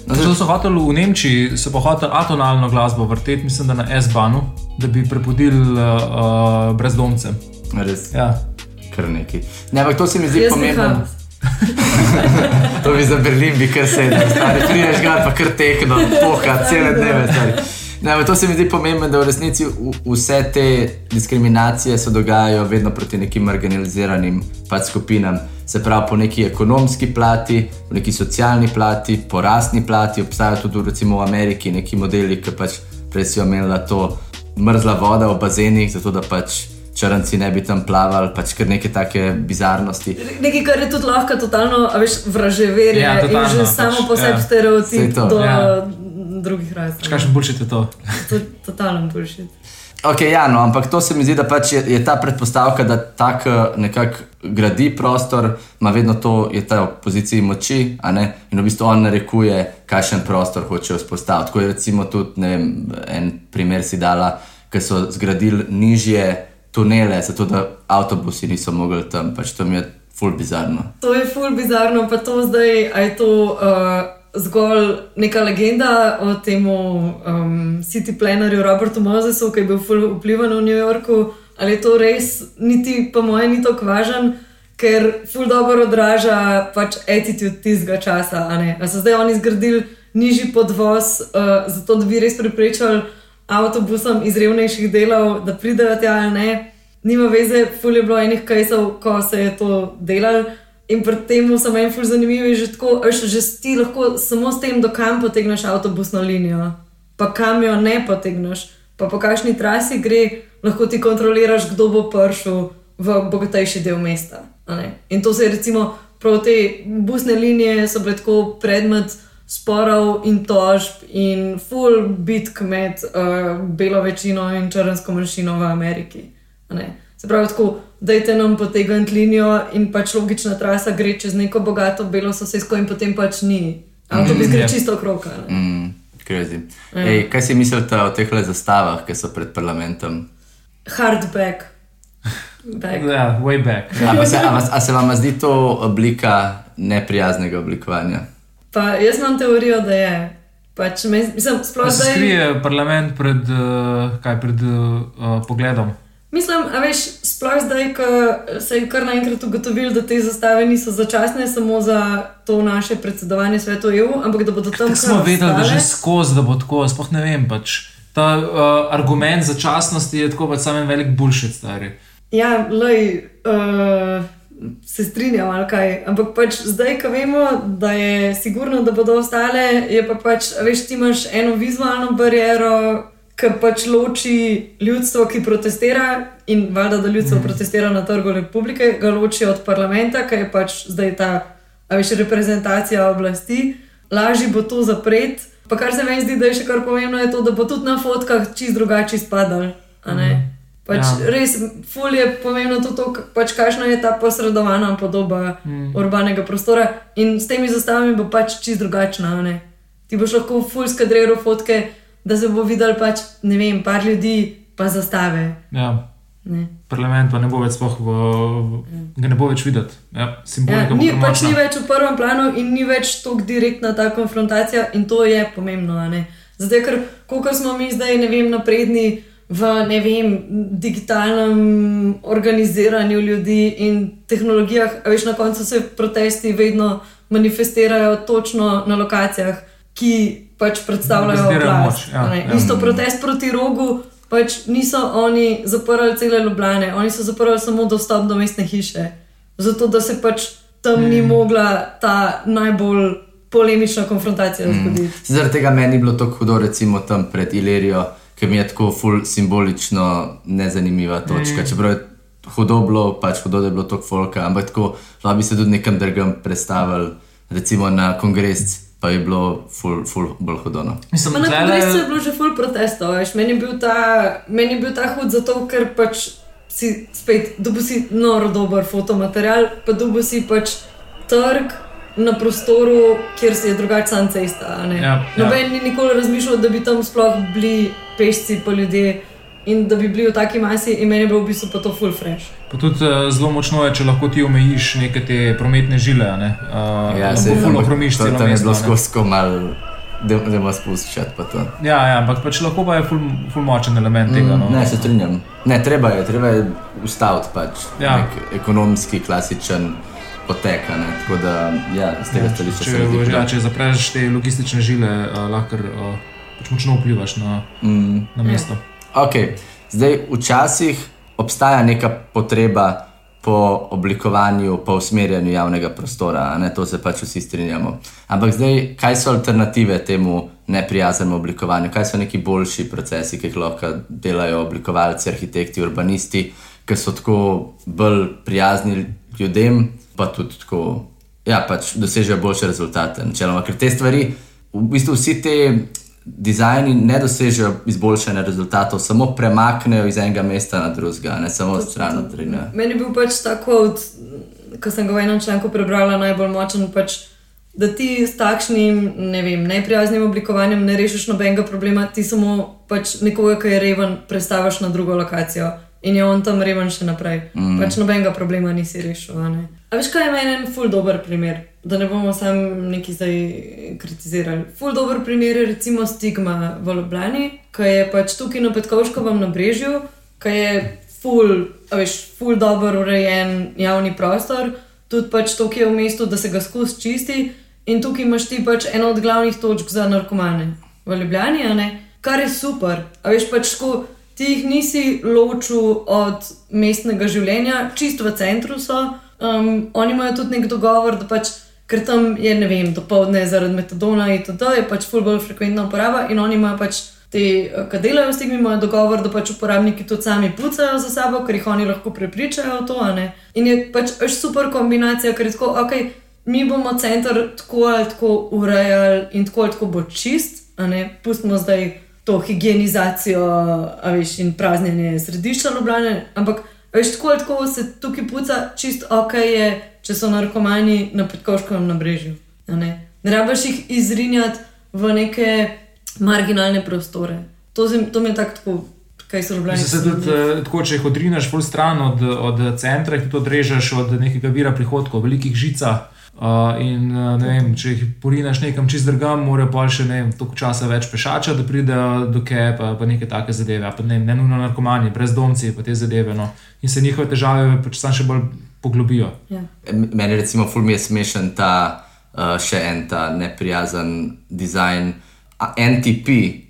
No, Zato so hoteli v Nemčiji, so pa hoteli atonalno glasbo vrteti, mislim, da na S-banu, da bi prebudili uh, uh, brezdomce. Res, Ja. kar neki. Ne, ampak to se mi zdi Jaz pomembno. *laughs* To bi za Berlin, bi kar sedel, stari, prideš ga pa kar tekno, poha, cele dneve. Stari. Ne, to se mi zdi pomembno, da v resnici vse te diskriminacije se dogajajo vedno proti nekim marginaliziranim pač skupinam. Se pravi, po neki ekonomski plati, po neki socialni plati, po rasni plati, obstajajo tudi recimo v Ameriki neki modeli, ki pač prej si omenila to mrzla voda v bazenih, zato da pač črnci ne bi tam plavali, pač kar neke take bizarnosti. Nekaj, kar je tudi lahko totalno, a veš, vraževerje Ja, in totalno, že pač, samo po sebi ja. stereotip to. do Ja. drugih razlogov. Kakšen bullshit je to? To je totalen bullshit. Ok, ja, no, ampak to se mi zdi, da pač je, je ta predpostavka, da tak eh, nekako gradi prostor, ima vedno to, je ta v poziciji moči, a ne? in v bistvu on narekuje, kakšen prostor hoče vzpostaviti. Tako je recimo tudi, ne vem, en primer si dala, ki so zgradili nižje tunele, zato da avtobusi niso mogli tam, pač to mi je ful bizarno. To je ful bizarno, pa to zdaj, a je to uh, zgolj neka legenda o tem um, city plannerju Robertu Mosesu, ki je bil ful vplivan v New Yorku, ali je to res, niti po mojem, ni tako važen. ker ful dobro odraža pač attitude tistega časa. a. A so zdaj oni zgradili nižji podvoz, uh, zato da bi res preprečili avtobusom iz revnejših delov, da pridejo tja ali ne. Nima veze, ful je bilo enih kajsov, ko se je to delalo. In pri tem so meni ful zanimivi že tako, veš, že ti lahko samo s tem, do kam potegneš avtobusno linijo, pa kam jo ne potegneš, pa po kakšni trasi gre, lahko ti kontroliraš, kdo bo prišel v bogatejši del mesta. In to se je recimo prav te busne linije so bile tako predmet sporov in tožb in full bitk med uh, belo večino in črnsko manjšino v Ameriki. a ne. Se pravi, tako, dajte nam potegniti linijo in pač logična trasa gre čez neko bogato belo sosedsko in potem pač ni. Avtobus gre Ja. čisto okrog. a ne. Mm, crazy. Ej, kaj si mislite o teh zastavah, ki so pred parlamentom? Hardback. Back. Ja, way back. A, pa se, a, a se vam zdi to oblika neprijaznega oblikovanja? Pa jaz imam teorijo, da je. Pač, me- mislim, sploh Pa se skrije parlament pred, uh, kaj, pred uh, pogledom. Mislim, a veš, sploh zdaj, ko se je kar naenkrat ugotovilo, da te zastave niso začasne samo za to naše predsedovanje svetu EU, ampak da bodo tam smo vedeli, da ostale. že skozi, da bo tako, sploh ne vem. Pač. Ta uh, argument začasnosti je tako pač samo en velik bullshit, stari. Ja, lej, uh, se strinjam, ali kaj. Ampak pač zdaj, ko vemo, da je sigurno, da bodo ostale, je pa pač, veš, ti imaš eno vizualno bariero, ki pač loči ljudstvo, ki protestira in valjda, da ljudstvo mm. protestira na trgu republike, ga loči od parlamenta, ki je pač zdaj ta, veš, reprezentacija oblasti. Lažje bo to zapreti. Pa kar se meni zdi, da je še kar pomembno, je to, da bo tudi na fotkah čist drugače izpadal. ne? Mhm. Pač Ja. ja. res, ful je pomembno tudi to, pač kakšna je ta posredovana podoba Mm. urbanega prostora. In s temi zastavami bo pač čist drugačna. ne. Ti boš lahko ful skadriral fotke, da se bo videl pač, ne vem, par ljudi, pa zastave. Ja. Ne. Parlament pa ne bo več sploh, v, v, ga ne bo več videti. Ja, Ja, ni, pač ni več v prvem planu in ni več tako direktna ta konfrontacija, in to je pomembno. Zato, ker koliko smo mi zdaj, ne vem, napredni v ne vem, digitalnem organiziranju ljudi in tehnologijah, a veš, na koncu se protesti vedno manifestirajo točno na lokacijah, ki pač predstavljajo oblast. moč, ja, ja. Isto protest proti rogu. Pač niso oni zaprli cele Ljubljane, oni so zaprli samo dostop do mestne hiše. Zato, da se pač tam mm. ni mogla ta najbolj polemična konfrontacija mm. zgoditi. Zaradi tega meni ni bilo tako hudo, recimo tam pred Ilerijo, ki mi je tako ful simbolično nezanimiva točka. Mm. Čeprav je hudo bilo, pač hudo, da je bilo toliko folka, ampak tako lahko bi se tudi nekam drugam predstavili, recimo na kongres, pa je bilo ful, ful bolj hudo. No. Mislim, na tlele- kongresu je bilo že full protestov, veš. Meni je bil ta, meni je bil ta hud zato, ker pač si spet dobil si noro dober fotomaterial, pa dobil si pač trg na prostoru, kjer si je drugače sam cesta. a ne. Ja, ja. Noben ni nikoli razmišljal, da bi tam sploh bili pešci pa ljudje in da bi bili v taki masi in meni je bilo v bistvu pa to full fresh. Pa tudi uh, zelo močno je, če lahko ti omejiš neke te prometne žile. a Ne? Uh, Ja, lahko ampak ohromiš to, celo tam je mesto, bilo a ne. skozi ko mal, da spuščati pa to. Ja, ja, ampak pač lahko pa je ful, ful močen element tega. No. Ne, se strinjam. Ne, treba je, treba je ustaviti pač Ja. nek ekonomski, klasičen potek. a Ne? Tako da, ja, z tega stališča Če, zdi ja, če zapreš te logistične žile, uh, lahko uh, pač močno vplivaš na, Mm. na mesto. Okay. Zdaj, včasih obstaja neka potreba po oblikovanju, po usmerjanju javnega prostora, ne to se pač vsi strinjamo. Ampak zdaj, kaj so alternative temu neprijaznemu oblikovanju, kaj so neki boljši procesi, ki jih lahko delajo oblikovalci, arhitekti, urbanisti, ki so tako bolj prijazni ljudem, pa tudi tako, ja, pač dosežejo boljše rezultate. Načeloma, ker te stvari, v bistvu vsi te dizajni ne dosežejo izboljšanja rezultatov, samo premaknejo iz enega mesta na drugega, ne samo stran od drugega. Meni je bil pač ta kvot, ko sem ga v enem članku prebrala, najbolj močen. Pač, da ti s takšnim, ne vem, neprijaznim oblikovanjem ne rešiš nobenega problema, ti samo pač nekoga, ki je reven, prestaviš na drugo lokacijo in je on tam reven še naprej. Mm. Pač nobenega problema nisi rešil. A veš, kaj je meni en ful dober primer, da ne bomo sam neki zdaj kritizirali. Ful dober primer je recimo stigma v Ljubljani, ki je pač tukaj na Petkovškovem nabrežju, ki je ful, a veš, ful dobro urejen javni prostor, tudi pač to, ki je v mestu, da se ga skozi čisti. In tukaj imaš ti pač eno od glavnih točk za narkomane v Ljubljani, kar je super. A veš pač, ko ti jih nisi ločil od mestnega življenja, čisto v centru so. Um, oni imajo tudi nek dogovor, da pač, ker tam je, ne vem, dopoledne zaradi metadona in tako je pač ful bolj frekventna uporaba in oni imajo pač. Ti, ki delajo s tem, imajo dogovor, da pač uporabniki tudi sami pucajo za sabo, ker jih oni lahko prepričajo v to. In je pač super kombinacija, ker je tako, ok, mi bomo center tako ali tako urejali in tako ali tako bo čist, pustimo zdaj to higienizacijo veš, in praznjenje središča Ljubljane, ampak veš, tako ali tako se tukaj puca čist ok, je, če so narkomani na podkoškovem nabrežju. Ne, ne rabiš jih izrinjati v neke marginalne prostore. To, zim, to mi je tako. Se tudi, eh, tako, če jih odrineš v stran od, od centra, jih tudi odrežeš od nekega vira prihodkov, velikih žica, Uh, in uh, vem, če jih porinaš nekam čist drugam, morajo pa še ne vem, toliko časa več pešača, da pridejo do kepa, pa, pa neke take zadeve. Pa, ne, ne nujno narkomani, brezdomci, pa te zadeve. No. In se njihove težave pač samo še bolj poglobijo. Ja. Meni, recimo, ful mi je smešen ta uh, še en ta neprijazen dizajn, NTP,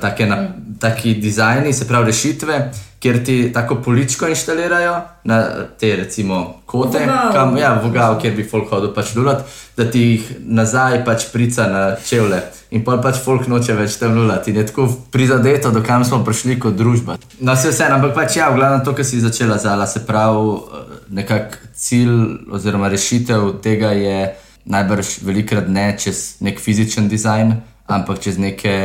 take, na, mm. taki dizajni, se pravi rešitve kjer ti tako poličko inštalirajo na te, recimo, kote, kam, ja, vogal, kjer bi folk hodil pač lulat, da ti jih nazaj pač prica na čevlje. In pa pač folk noče več tam lulati. In je tako prizadeto, do kam smo prišli kot družba. No, vse vse, ampak pač ja, v glavnem to, kar si začela zala, se pravi, nekak cilj oziroma rešitev tega je najbrž velikrat ne čez nek fizičen dizajn, ampak čez neke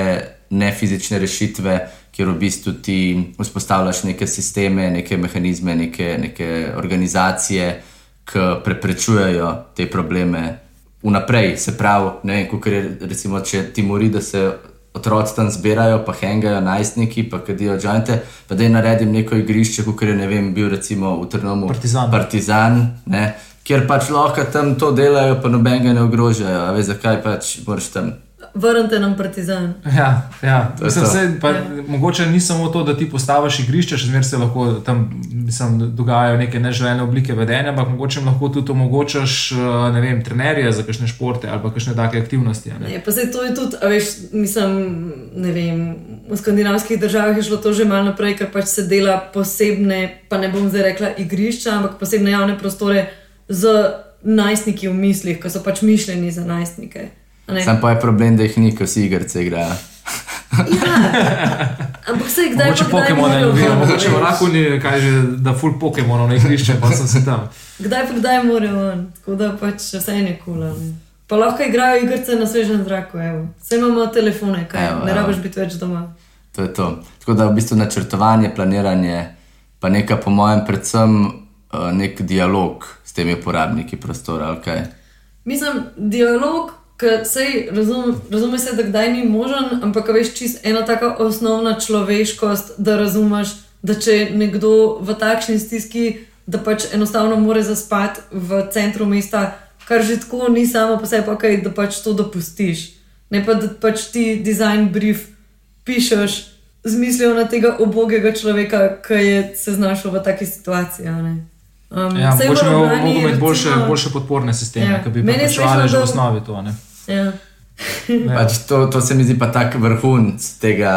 nefizične rešitve, kjer v bistvu ti vzpostavljaš neke sisteme, neke mehanizme, neke, neke organizacije, ki preprečujejo te probleme vnaprej. Se pravi, ne vem, kako je recimo, če ti mori, da se otroci tam zbirajo, pa hengajo najstniki, pa kadijo džojnte, pa da jim naredim neko igrišče, kot je ne vem, bil recimo v Trnomu Partizan. Partizan ne, Ker pač lahko tam to delajo, pa noben ga ne ogrožajo. Veš, zakaj pač moraš tam Vrnite nam partizan. Ja, ja. Mislim, se, pa, ja. Mogoče ni samo to, da ti postaviš igrišče, še zmeraj se lahko tam mislim, dogajajo neke neželene oblike vedenja, ampak mogoče lahko tudi omogočaš ne vem, trenerje za kakšne športe ali kakšne take aktivnosti. Je, pa se to je tudi, veš, mislim, ne vem. V skandinavskih državah je šlo to že malo naprej, ker pač se dela posebne, pa ne bom zdaj rekla igrišča, ampak posebne javne prostore z najstniki v mislih, ki so pač mišljeni za najstnike. Sam pa je problem, da jih ni, ko si igrice igrajo. ja, ampak se kdaj lahko Pokemon ne ljubijo, mogoče lahko ni, kaj že, da full Pokemon ne išče, pa so se tam. Kdaj pa kdaj morajo on, tako da pač vse je nekula. Ne. Pa lahko igrajo igrice na svežem zraku, vse imamo telefone, kaj evo, ne rabiš biti več doma. To je to. Tako da v bistvu načrtovanje, planiranje, pa nekaj po mojem, predvsem uh, nek dialog s temi uporabniki prostora. Okay. Mislim, dialog. Razumem, razume se, da kdaj ni možen, ampak veš, čist ena tako osnovna človeškost, da razumeš, da če nekdo v takšni stiski, da pač enostavno more zaspati v centru mesta, kar že tako ni samo po sebi, okay, da pač to dopustiš. Ne pa da pač ti design brief pišeš z mislijo na tega obogega človeka, ki je se znašel v taki situaciji. Um, ja, mogoče bi imeli boljše, boljše podporne sisteme, ja. ki bi prišli že v osnovi to. Ja. pač to, to se mi zdi pa tako vrhunc tega,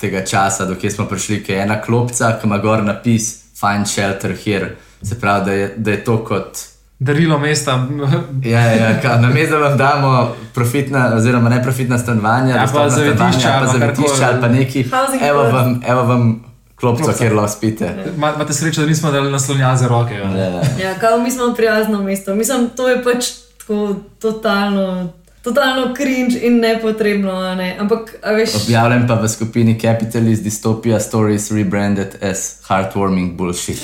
tega časa, do kjer smo prišli, ki je ena klopca, ki ima gor napis Find Shelter Here. Se pravi, da je, da je to kot. Darilo mesta. *laughs* ja, ja, ja na mestu vam damo profitna, oziroma neprofitna stanovanja, ja, pa zavetišča, pa zavetišča ali pa neki. Evo vam, evo vam klopco, kjer lahko spite. Imate srečo, da nismo dali naslonja za roke. Ja, ja. ja kao, mi smo prijazno mesto. Mislim, to je pač tako totalno. Totalno cringe in nepotrebno. Ne? Ampak, veš... Objavljen pa v skupini Capitalist Dystopia Stories rebranded as heartwarming bullshit.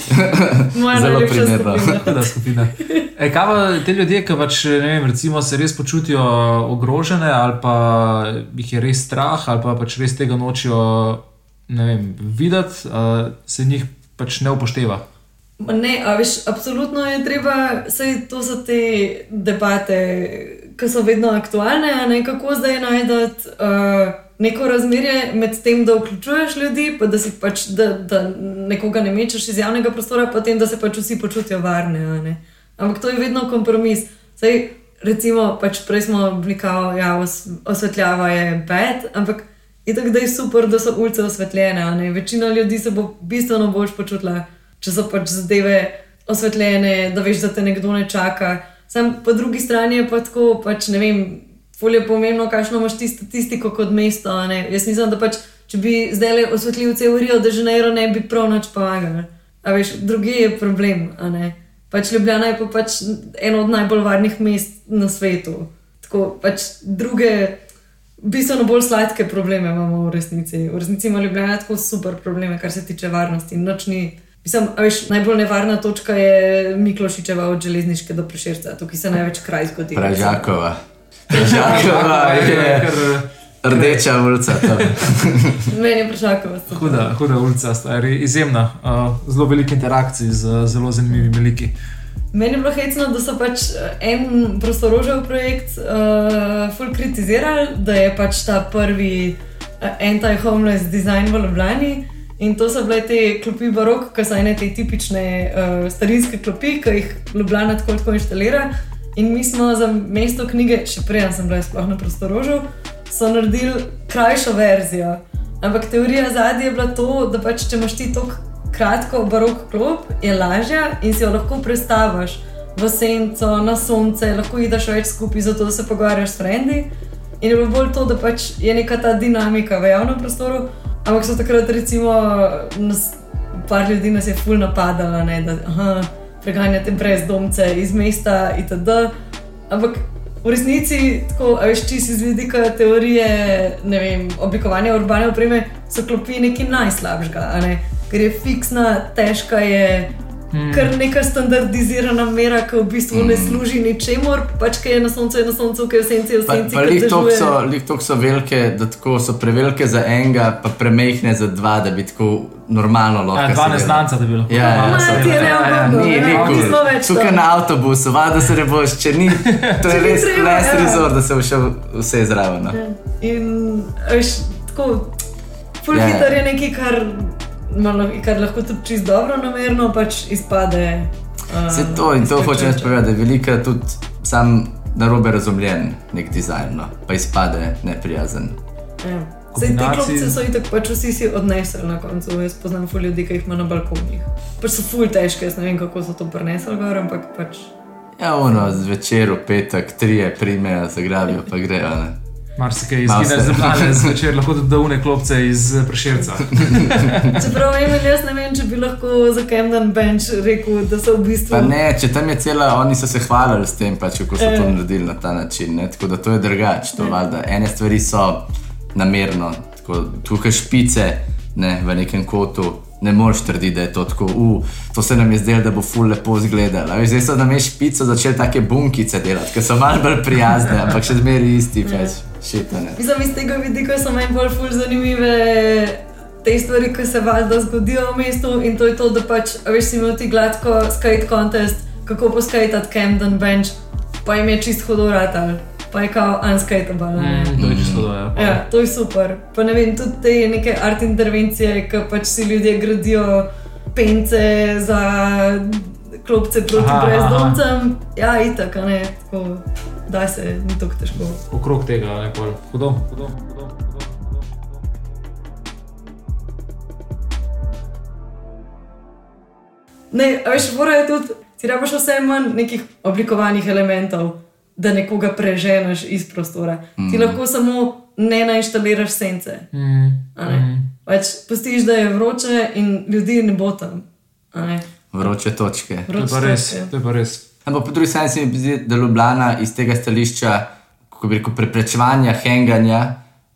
*laughs* Zelo primerno. e, kaj pa te ljudje, ki pač, vem, recimo, se res počutijo ogrožene, ali pa jih je res strah, ali pa pač res tega nočijo videti, se njih pač ne upošteva. Ne, a veš, absolutno je treba, vse to so te debate, ki so vedno aktualne, ne kako zdaj najdete uh, neko razmerje med tem, da vključuješ ljudi, pa da, pač, da, da nekoga ne mečeš iz javnega prostora, pa tem, da se pač vsi počutijo varne. ne. Ampak to je vedno kompromis. Zdaj, recimo, pač prej smo bili kao, ja, os, osvetljava je bed, ampak je tako, da je super, da so ulice osvetljene. ne. Večina ljudi se bo bistveno bolj počutila, če so pač zadeve osvetljene, da veš, da te nekdo ne čaka. Sam po drugi strani je pa tako, pač ne vem, fulje je pomembno, kakšno imaš ti statistiko kot mesto. ne. Jaz mislim, da pač, če bi zdaj osvetlil cel Rio de Janeiro, ne bi prav nič pomagali. A veš, drugi je problem, a ne. Pač Ljubljana je pa pač eno od najbolj varnih mest na svetu. Tako pač druge, bistveno bolj sladke probleme imamo v resnici. V resnici ima Ljubljana tako super probleme, kar se tiče varnosti. Noč ni. Mislim, a veš, najbolj nevarna točka je Miklošičeva od železniške do Prešerca, tukaj se največ kraj zgodi. Pražakova. Pražakova je rdeča ulica. *laughs* Meni je Prešakova. super. Huda, huda ulica, stari, izjemna, uh, zelo veliko interakcij z zelo zanimivimi liki. Meni je bilo hecno, da so pač eh, en prostorožev projekt uh, full kritizirali, da je pač ta prvi uh, anti-homeless design v Ljubljani. In to so bile te klopi barok, ki so ene te tipične uh, starinske klopi, ki jih Ljubljana tako tako inštalira. In mi smo za mesto knjige, še prej sem bila sploh na prostorožju, so naredili krajšo verzijo. Ampak teorija zadnje je bila to, da pač če imaš ti tako kratko barok klop, je lažja in si jo lahko prestaviš v senco, na sonce, lahko ideš več skupaj, zato se pogovarjaš s frendi. In je bilo bolj to, da pač je neka ta dinamika v javnem prostoru. Ampak so takrat, recimo, nas, par ljudi nas je ful napadala, ne, da preganjate brezdomce iz mesta itd. Ampak v resnici, tako, a veš, čisto iz vidika teorije, ne vem, oblikovanja urbane opreme, so klopi nekaj najslabšega, ne? Ker je fiksna, težka je. Hmm. Kar neka standardizirana mera, ki v bistvu ne služi ničemur, pač ki je na soncu, je na soncu, ki je v senci, je v Pa, senci. lih dežuje. so, velike, da tako so prevelike za enega, pa premehne za dva, da bi tako normalno lahko. Ja, dva neznanca, da bi lahko. Ja, ja, so- ti je ja, ja, ja, ni več Tukaj na avtobusu, vada se ne boš, če ni, to je res les ja. rezor, da se bo šel vse zraven. no. In veš, tako, full Ja. yeah. hitar je nekaj, kar, malo, kar lahko tudi čisto dobro namerno pač izpade. Uh, Vse to in to hočem jaz povedati, da je velika tudi sam narobe razumljen nek dizajn, no, pa izpade neprijazen. Ja. Sej te klopce so itak pač vsi si odnesli na koncu. Jaz poznam ful ljudi, ki jih ima na balkonih. Pač so ful težke, jaz ne vem kako so to prenesli gor, ampak pač. Ja, ono, zvečer v petek, trije primejo, zagrabijo, pa grejo. Ne. Marsikaj izgine se- z zemljane zvečer, lahko tudi davne klopce iz prešerca. *laughs* Čeprav Emil, jaz ne vem, če bi lahko za Camden Bench rekel, da so v bistvu. Pa ne, če tam je cela, oni so se hvalili s tem, pač, kako so to Ja. naredili na ta način. Ne? Tako da to je drugače. To valjda. Ene stvari so namerno, tako tukaj špice ne, v nekem kotu. Ne moreš trditi, da je to tako, uh, to se nam je zdelo, da bo ful lepo izgledalo. Zdaj so na mestu špico začeli take bunkice delati, ki so malo bolj prijazne, ampak še zmeraj isti, pač šitane. Mislim, iz tega vidika so meni bolj ful zanimive te stvari, ki se valjda zgodijo v mestu in to je to, da pač, veš, si imel ti gladko skate contest, kako poskajati Camden Bench, pa jim je čist hudo ratal, pa je kao unskateable. ne. Mm, to je čisto dobro. Ja, to je super. Pa ne vem, tudi te neke art intervencije, ki pač si ljudje gradijo pence za klopce proti Aha, aha. brezdomcem. Ja, itak, a ne, tako da se, ni tako težko. Okrog tega je pol. Hudo, hudo, hudo. Ne, veš, morajo tudi, ti rabiš vse manj nekih oblikovanih elementov, da nekoga preženeš iz prostora. Mm. Ti lahko samo ne nainštaliraš sence. Mm, a ne. Pač pustiš, da je vroče in ljudi ne bo tam. a ne. Vroče točke. To je Vroče pa res. točke. To je pa res. Ampak po drugi strani se mi zdi, da Ljubljana iz tega stališča, kako bi rekel, preprečevanja henganja,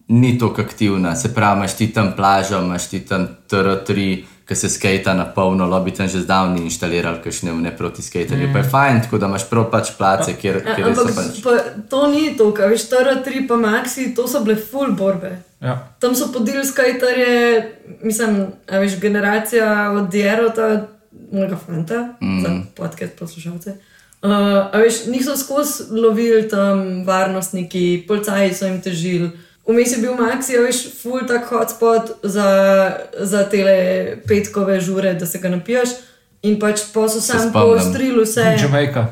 ni tako aktivna. Se pravi, imaš ti tam plažo, imaš ti tam TR3, ki se skata na polno, lobby tam že zdavni inštalirali, kakšne ne proti skaterju. Mm. Pa je fajn, tako da imaš prav pač place, kjer, Ja, kjer so pač. pa, to ni to, kaj veš, Tara 3 pa Maxi, to so bile full borbe. Ja. Tam so podili skajterje, mislim, a veš, generacija od Dierota, mojega fanta, mm. za podcast poslušalce. Uh, a veš, niso skozi lovili tam varnostniki, policaji so jim težili. Vmes je bil Maxi, a veš, full tak hotspot za, za tele petkove žure, da se ga napiješ. In pač pa so sam poostrili vse. Jamaica.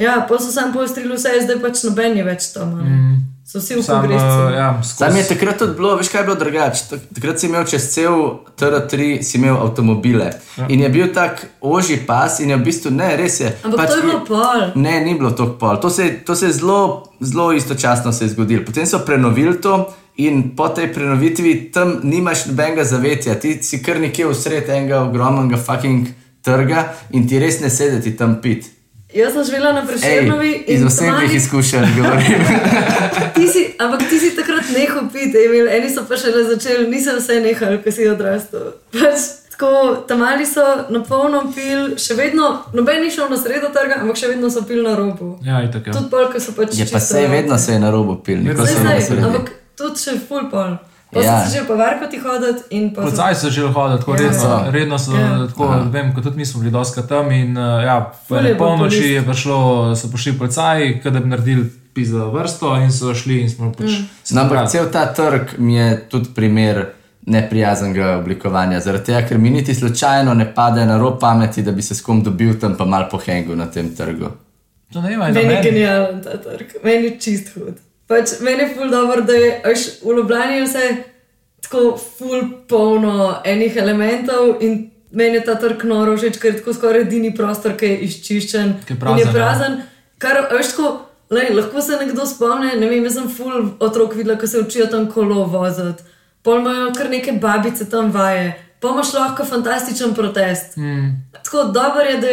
Ja, pa so sam poostrili vse, zdaj pač noben je več tam. Mm. So vsi v pogrešku. uh, ja, Sam je takrat tudi bilo, veš kaj je bilo drugače. Tak- Takrat si imel čez cel TR3, si imel avtomobile. Ja. In je bil tak ožji pas, in je v bistvu ne, res je. Ampak to je bilo pol. Ne, ni bilo tako pol. To se, to se je zelo, zelo istočasno se je zgodilo. Potem so prenovili to. In po tej prenovitvi tam nimaš nobenega zavetja, ti si kar nekje v sredi enega ogromnega fucking trga in ti res ne sedeti tam pit. Jaz sem živela na Ej, Prešernovi iz in osebnih tam izkušenj govorim. *laughs* Ti si, ampak ti si takrat nehal piti, Emil. eni so pa šele začeli, nisem vse nehal, ko si odrastel. Pač, tako, tam mali so na polno pil, še vedno, noben ni šel na sredo trga, ampak še vedno so pil na robu. Ja, itak je. Tudi pol, ko so pač Je pa se robu. vedno se je na robu pil, nikoli se Zdaj, ne ampak tudi še full pol. Pa Ja. ja. so začeli pa varkoti pa so... Policaj so že hodili, tako Ja. redno, So. redno so, Ja. tako, vem, kot tudi mi smo bili doska tam in uh, ja, po je polnoči je prišlo, so prišli policaji, da bi naredili pizza vrsto in so šli in smo pač. se No, ampak cel ta trg mi je tudi primer neprijaznega oblikovanja. Zaradi tega, ker mi niti slučajno ne pade na rob pameti, da bi se s kom dobil tam pa mal pohengu na tem trgu. To ne vem, Meni je genijalen ta trg, meni je čist hud. Pač, meni je ful dobro, da je až v Ljubljani vse tako ful polno enih elementov in meni je ta trg noro všeč, ker je tako skoraj edini prostor, ki je izčiščen. Ki je prazen, je ja. prazen. Kar, veš, tako, lej, lahko se nekdo spomne, ne vem, jaz sem ful otrok videla, ko se učijo tam kolo voziti. Pol imajo kar neke babice tam vaje. Pa imaš lahko fantastičen protest. Mm. Tako dobro je, da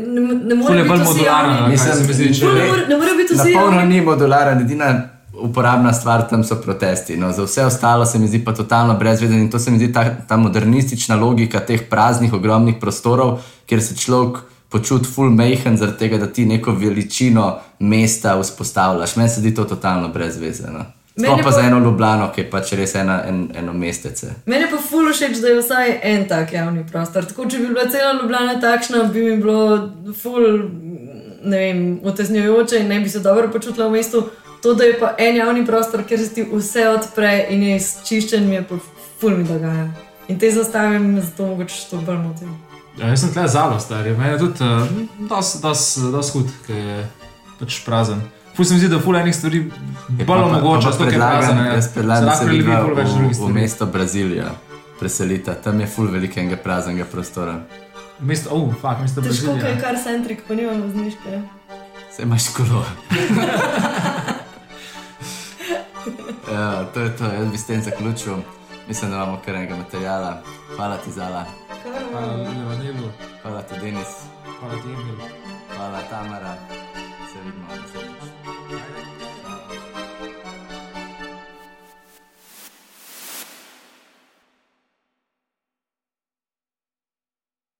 ne, ne more bolj biti vsi modularno, javni. no, kaj se mi zdi, če ne more- ne more biti vsi polno javni. ni modularen, edina uporabna stvar tam so protesti. No, za vse ostalo se mi zdi pa totalno brezveden in to se mi zdi ta, ta modernistična logika teh praznih, ogromnih prostorov, kjer se človek počuti full mehen, zaradi tega, da ti neko veličino mesta vzpostavljaš. Meni se zdi to totalno brezvezeno. Sploh pa pa- za eno Ljubljano, ki je pač res ena, en, eno mestece. Meni je pa ful všeč, da je vsaj en tak javni prostor. Tako, če bi bila cela Ljubljana takšna, bi mi bilo ful, ne vem, oteznjujoče in ne bi se dobro počutila v mestu. To, da je pa en javni prostor, kjer se ti vse odpre in je izčiščen, mi je pa ful mi dogaja. In te zastave mi zato mogoče to bolj motim. Ja, jaz sem tle zalo, star. je. Meni je tudi uh, dos, dos, dos hud, ki je pač prazen. Ful se mi zdi, da ful enih stvari bolj omogoča, je prazen. predlagam, jaz predlagam, da se prelevi ful več v, drugih v stvari. mesto Brazilija preselita. Tam je full velikega praznega prostora. Mesto, oh, fuck, mesto Težko je Brazilija. kar centrik, pa nimamo zniške. Se imaš kolo. *laughs* ja, to je to, jaz bi s tem zaključil. Mislim, da imamo kar nekaj materijala. Hvala ti, Zala. Hvala, Levanilu, Hvala ti, Denis. hvala ti, Emil. Hvala, Tamara. Se vidimo.